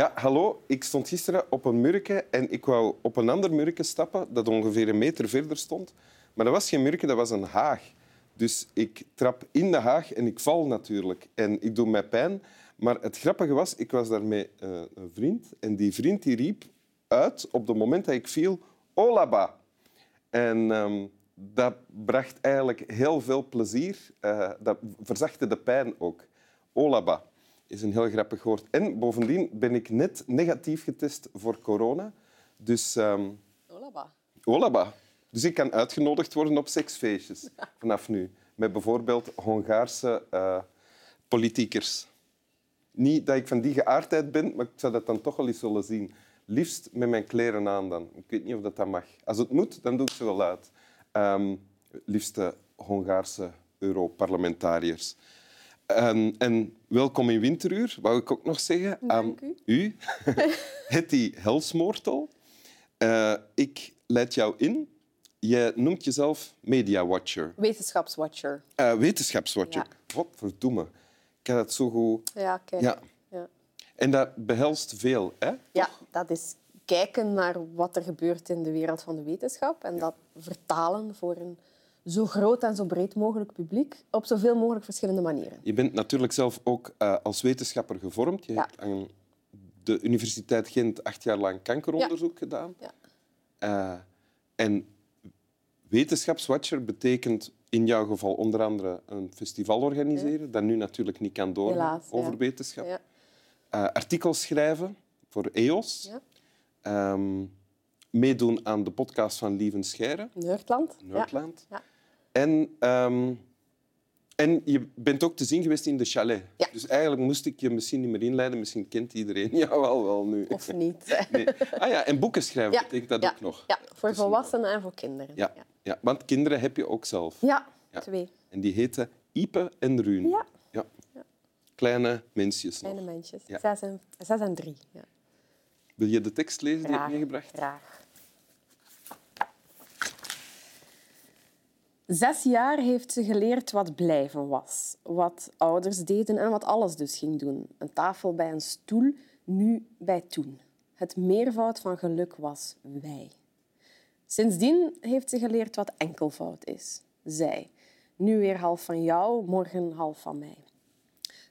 Ja, hallo. Ik stond gisteren op een murke en ik wou op een ander murke stappen dat ongeveer een meter verder stond. Maar dat was geen murke, dat was een haag. Dus ik trap in de haag en ik val natuurlijk. En ik doe mij pijn. Maar het grappige was, ik was daar met eh, een vriend. En die vriend die riep uit op het moment dat ik viel, Olaba. En ehm, dat bracht eigenlijk heel veel plezier. Eh, dat verzachtte de pijn ook. Olaba is een heel grappig woord. En bovendien ben ik net negatief getest voor corona. Dus... ehm, Olaba. Olaba. Dus ik kan uitgenodigd worden op seksfeestjes vanaf nu. Met bijvoorbeeld Hongaarse eh, politiekers. Niet dat ik van die geaardheid ben, maar ik zou dat dan toch wel eens willen zien. Liefst met mijn kleren aan dan. Ik weet niet of dat, dat mag. Als het moet, dan doe ik ze wel uit. Ehm liefste Hongaarse Europarlementariërs. En, en welkom in Winteruur, wou ik ook nog zeggen aan Dank u. u, Hetty Helsmoortel. Eh, ik leid jou in. Je noemt jezelf Media Watcher, Wetenschapswatcher. Eh, wetenschapswatcher. Ja. Wat verdomme. Ik heb dat zo goed... Ja, kijk. Ja. Ja. En dat behelst veel, hè? Ja, dat is kijken naar wat er gebeurt in de wereld van de wetenschap en dat vertalen voor een zo groot en zo breed mogelijk publiek op zoveel mogelijk verschillende manieren. Je bent natuurlijk zelf ook eh, als wetenschapper gevormd. Je Ja. hebt aan de Universiteit Gent acht jaar lang kankeronderzoek gedaan. Ja. Eh, en wetenschapswatcher betekent in jouw geval onder andere een festival organiseren, dat nu natuurlijk niet kan Helaas, ja. over wetenschap. Ja. Eh, artikels schrijven voor EOS. Ja. Ehm, meedoen aan de podcast van Lieven Scheire. Nerdland. Ja. En, ehm, en je bent ook te zien geweest in de chalet. Ja. Dus eigenlijk moest ik je misschien niet meer inleiden. Misschien kent iedereen jou al wel nu. Of niet. Nee. Ah ja, en boeken schrijven Ja. betekent dat ja. ook nog. Ja, voor volwassenen en voor kinderen. Ja. ja. Want kinderen heb je ook zelf. Ja, twee. En die heten Ipe en Ruun. Ja. Ja. Kleine mensjes nog. Kleine mensjes. Ja. Zes, en, zes en drie. Ja. Wil je de tekst lezen die ik heb Graag, meegebracht? graag. Zes jaar heeft ze geleerd wat blijven was. Wat ouders deden en wat alles dus ging doen. Een tafel bij een stoel, nu bij toen. Het meervoud van geluk was wij. Sindsdien heeft ze geleerd wat enkelvoud is. Zij. Nu weer half van jou, morgen half van mij.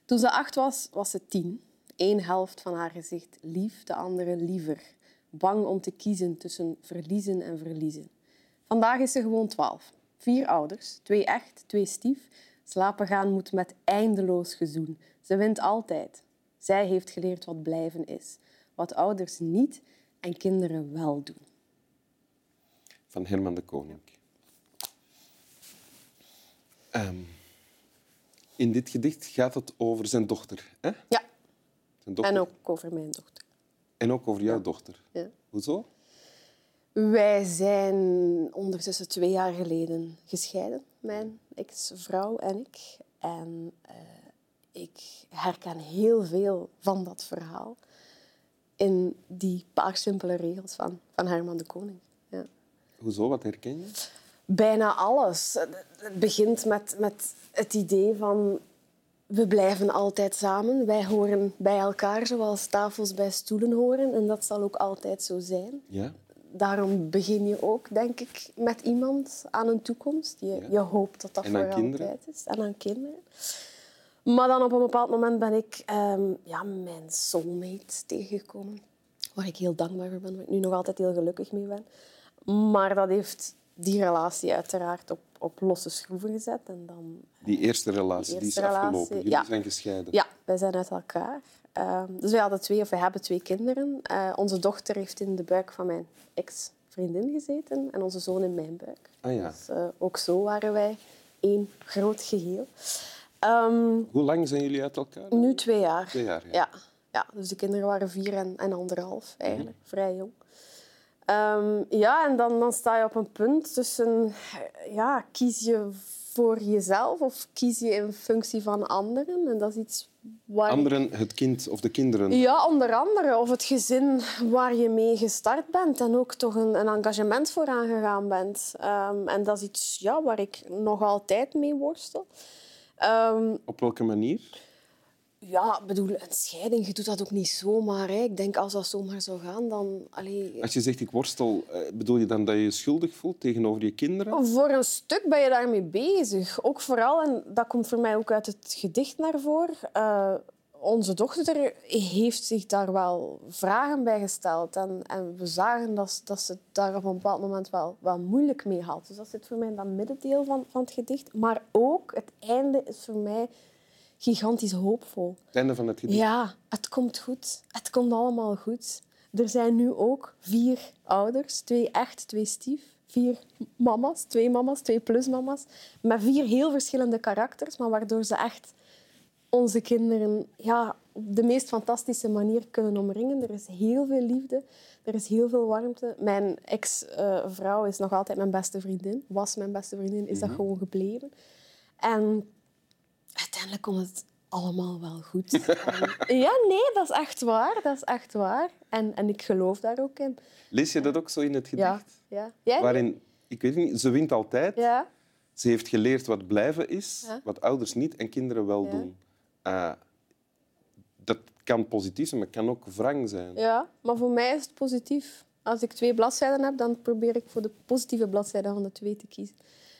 Toen ze acht was, was ze tien. Eén helft van haar gezicht lief, de andere liever. Bang om te kiezen tussen verliezen en verliezen. Vandaag is ze gewoon twaalf. Vier ouders, twee echt, twee stief. Slapen gaan moet met eindeloos gezoen. Ze wint altijd. Zij heeft geleerd wat blijven is. Wat ouders niet en kinderen wel doen. Van Herman de Koning. Ehm, in dit gedicht gaat het over zijn dochter. Hè? Ja, Zijn dochter. en ook over mijn dochter. En ook over jouw dochter. Ja. Hoezo? Wij zijn ondertussen twee jaar geleden gescheiden, mijn ex-vrouw en ik. En eh, ik herken heel veel van dat verhaal in die paar simpele regels van, van Herman de Koning. Ja. Hoezo? Wat herken je? Bijna alles. Het begint met, met het idee van we blijven altijd samen. Wij horen bij elkaar zoals tafels bij stoelen horen. En dat zal ook altijd zo zijn. Ja? Daarom begin je ook, denk ik, met iemand aan een toekomst. Je, Ja. je hoopt dat dat En voor altijd is. En aan kinderen. Maar dan op een bepaald moment ben ik ehm, ja, mijn soulmate tegengekomen. Waar ik heel dankbaar voor ben, waar ik nu nog altijd heel gelukkig mee ben. Maar dat heeft die relatie uiteraard op, op losse schroeven gezet. En dan, Die eerste relatie, die, eerste is afgelopen. Jullie ja. zijn gescheiden. ja, wij zijn uit elkaar. Ehm, dus wij hadden twee, of wij hebben twee kinderen. Eh, onze dochter heeft in de buik van mijn ex-vriendin gezeten en onze zoon in mijn buik. Ah ja. Dus eh, ook zo waren wij één groot geheel. Ehm, Hoe lang zijn jullie uit elkaar? nu twee jaar. Twee jaar, ja. ja. Ja, dus de kinderen waren vier en, en anderhalf, eigenlijk. Mhm. Vrij jong. Ehm, ja, en dan, dan sta je op een punt tussen... Ja, kies je voor jezelf of kies je in functie van anderen? En dat is iets waar Anderen, het kind of de kinderen. Ja, onder andere. Of het gezin waar je mee gestart bent en ook toch een, een engagement voor aangegaan bent. Ehm, en dat is iets ja, waar ik nog altijd mee worstel. Ehm, Op welke manier? Ja, bedoel, een scheiding, je doet dat ook niet zomaar. Hè. Ik denk, als dat zomaar zou gaan, dan... Allee, Als je zegt ik worstel, eh, bedoel je dan dat je je schuldig voelt tegenover je kinderen? Voor een stuk ben je daarmee bezig. Ook vooral, en dat komt voor mij ook uit het gedicht naar voren. eh, onze dochter heeft zich daar wel vragen bij gesteld. En, en we zagen dat, ze- dat ze het daar op een bepaald moment wel, wel moeilijk mee had. Dus dat zit voor mij in dat middendeel van, van het gedicht. Maar ook het einde is voor mij gigantisch hoopvol. Het einde van het gedicht. Ja, het komt goed. Het komt allemaal goed. Er zijn nu ook vier ouders, twee echt, twee stief. Vier mama's, twee mama's, twee plusmama's. Met vier heel verschillende karakters, maar waardoor ze echt onze kinderen ja, op de meest fantastische manier kunnen omringen. Er is heel veel liefde, er is heel veel warmte. Mijn ex-vrouw is nog altijd mijn beste vriendin, was mijn beste vriendin, is dat gewoon gebleven. En uiteindelijk komt het allemaal wel goed. En- ja, nee, dat is echt waar. Dat is echt waar. En, en ik geloof daar ook in. Lees je dat ook zo in het gedicht? Ja. ja. Jij? Waarin, ik weet niet, ze wint altijd. Ja. Ze heeft geleerd wat blijven is, Ja. wat ouders niet en kinderen wel Ja. doen. Ah, dat kan positief zijn, maar kan ook wrang zijn. ja, maar voor mij is het positief. Als ik twee bladzijden heb, dan probeer ik voor de positieve bladzijde van de twee te kiezen.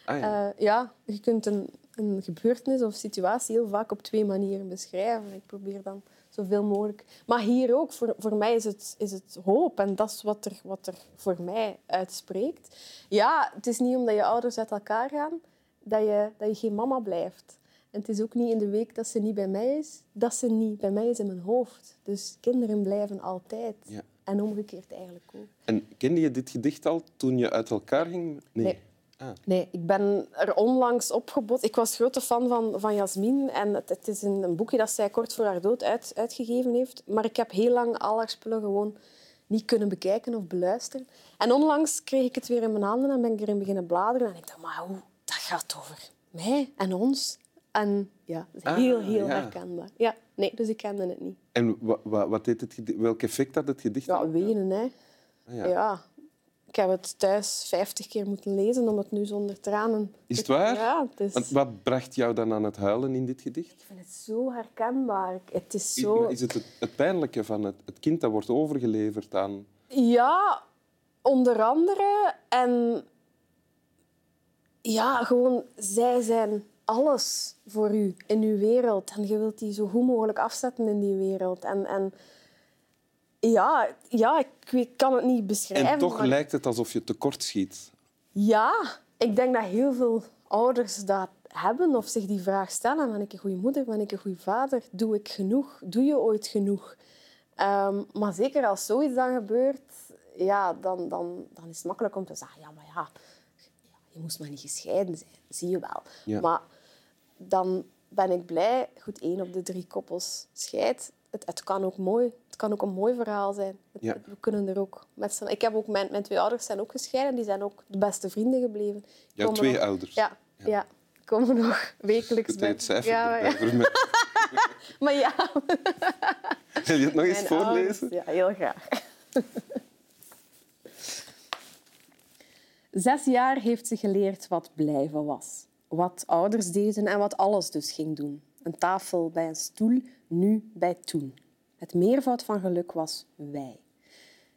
Ah, ja. Eh, ja, je kunt een, een gebeurtenis of situatie heel vaak op twee manieren beschrijven. Ik probeer dan zoveel mogelijk. Maar hier ook, voor, voor mij is het, is het hoop. En dat is wat er, wat er voor mij uitspreekt. Ja, het is niet omdat je ouders uit elkaar gaan dat je, dat je geen mama blijft. En het is ook niet in de week dat ze niet bij mij is, dat ze niet bij mij is in mijn hoofd. Dus kinderen blijven altijd. Ja. En omgekeerd eigenlijk ook. En kende je dit gedicht al toen je uit elkaar ging? Nee. Ah, Nee, ik ben er onlangs opgebod. Ik was grote fan van, van Jasmin. En het, het is een, een boekje dat zij kort voor haar dood uit, uitgegeven heeft. Maar ik heb heel lang al haar spullen gewoon niet kunnen bekijken of beluisteren. En onlangs kreeg ik het weer in mijn handen en ben ik erin beginnen bladeren. En ik dacht, maar hoe, dat gaat over mij en ons. En ja, is Ah, heel, heel ja. herkenbaar. Ja, nee, dus ik kende het niet. En wa, wa- wat deed het gedicht, welk effect had het gedicht? Ja, wenen, hè. Ah, ja. Ja. Ik heb het thuis vijftig keer moeten lezen om het nu zonder tranen... Is het waar? Ja, het is... Want wat bracht jou dan aan het huilen in dit gedicht? Ik vind het zo herkenbaar. Het is zo... is het, het het pijnlijke van het, het kind dat wordt overgeleverd aan... Ja, onder andere. En ja, gewoon, zij zijn alles voor u in uw wereld. En je wilt die zo goed mogelijk afzetten in die wereld. En, en ja, ja, ik kan het niet beschrijven. En toch maar- lijkt het alsof je tekortschiet. Ja, ik denk dat heel veel ouders dat hebben of zich die vraag stellen. Ben ik een goede moeder? Ben ik een goede vader? Doe ik genoeg? Doe je ooit genoeg? Ehm, maar zeker als zoiets dan gebeurt, ja, dan, dan, dan is het makkelijk om te zeggen... Ja, maar ja, je moest maar niet gescheiden zijn. Zie je wel. Ja. Maar dan ben ik blij. Goed, één op de drie koppels scheidt. Het, het kan ook mooi. Het kan ook een mooi verhaal zijn. Het- Ja. we kunnen er ook met z'n... Ik heb ook mijn, mijn twee ouders zijn ook gescheiden. Die zijn ook de beste vrienden gebleven. Jouw Komen twee nog- ouders. Ja, ja. komen nog wekelijks Kunt je het Ja, ja. Maar ja, Wil je het nog eens mijn voorlezen? ouders- Ja, heel graag. Zes jaar heeft ze geleerd wat blijven was. Wat ouders deden en wat alles dus ging doen. Een tafel bij een stoel, nu bij toen. Het meervoud van geluk was wij.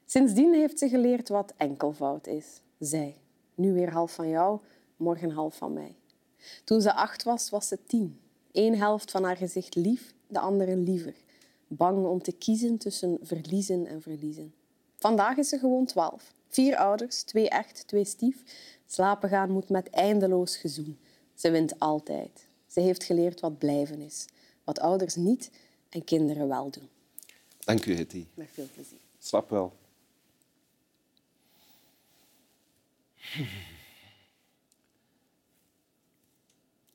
Sindsdien heeft ze geleerd wat enkelvoud is. Zij. Nu weer half van jou, morgen half van mij. Toen ze acht was, was ze tien. Eén helft van haar gezicht lief, de andere liever. Bang om te kiezen tussen verliezen en verliezen. Vandaag is ze gewoon twaalf. Vier ouders, twee echt, twee stief. Slapen gaan moet met eindeloos gezoen. Ze wint altijd. Ze heeft geleerd wat blijven is. Wat ouders niet en kinderen wel doen. Dank u, Hetty. Met veel plezier. Slap wel.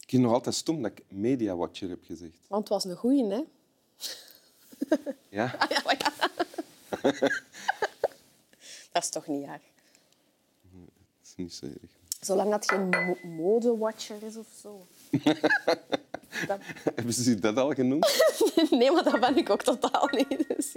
Ik vind nog altijd stom dat ik Media Watcher heb gezegd. Want het was een goeie, hè? Ja? Ja, maar ja. Dat is toch niet erg? Dat is niet zo erg. Zolang dat geen mo- modewatcher is of zo. Hebben ze dat al genoemd? Nee, maar dat ben ik ook totaal niet. Dus.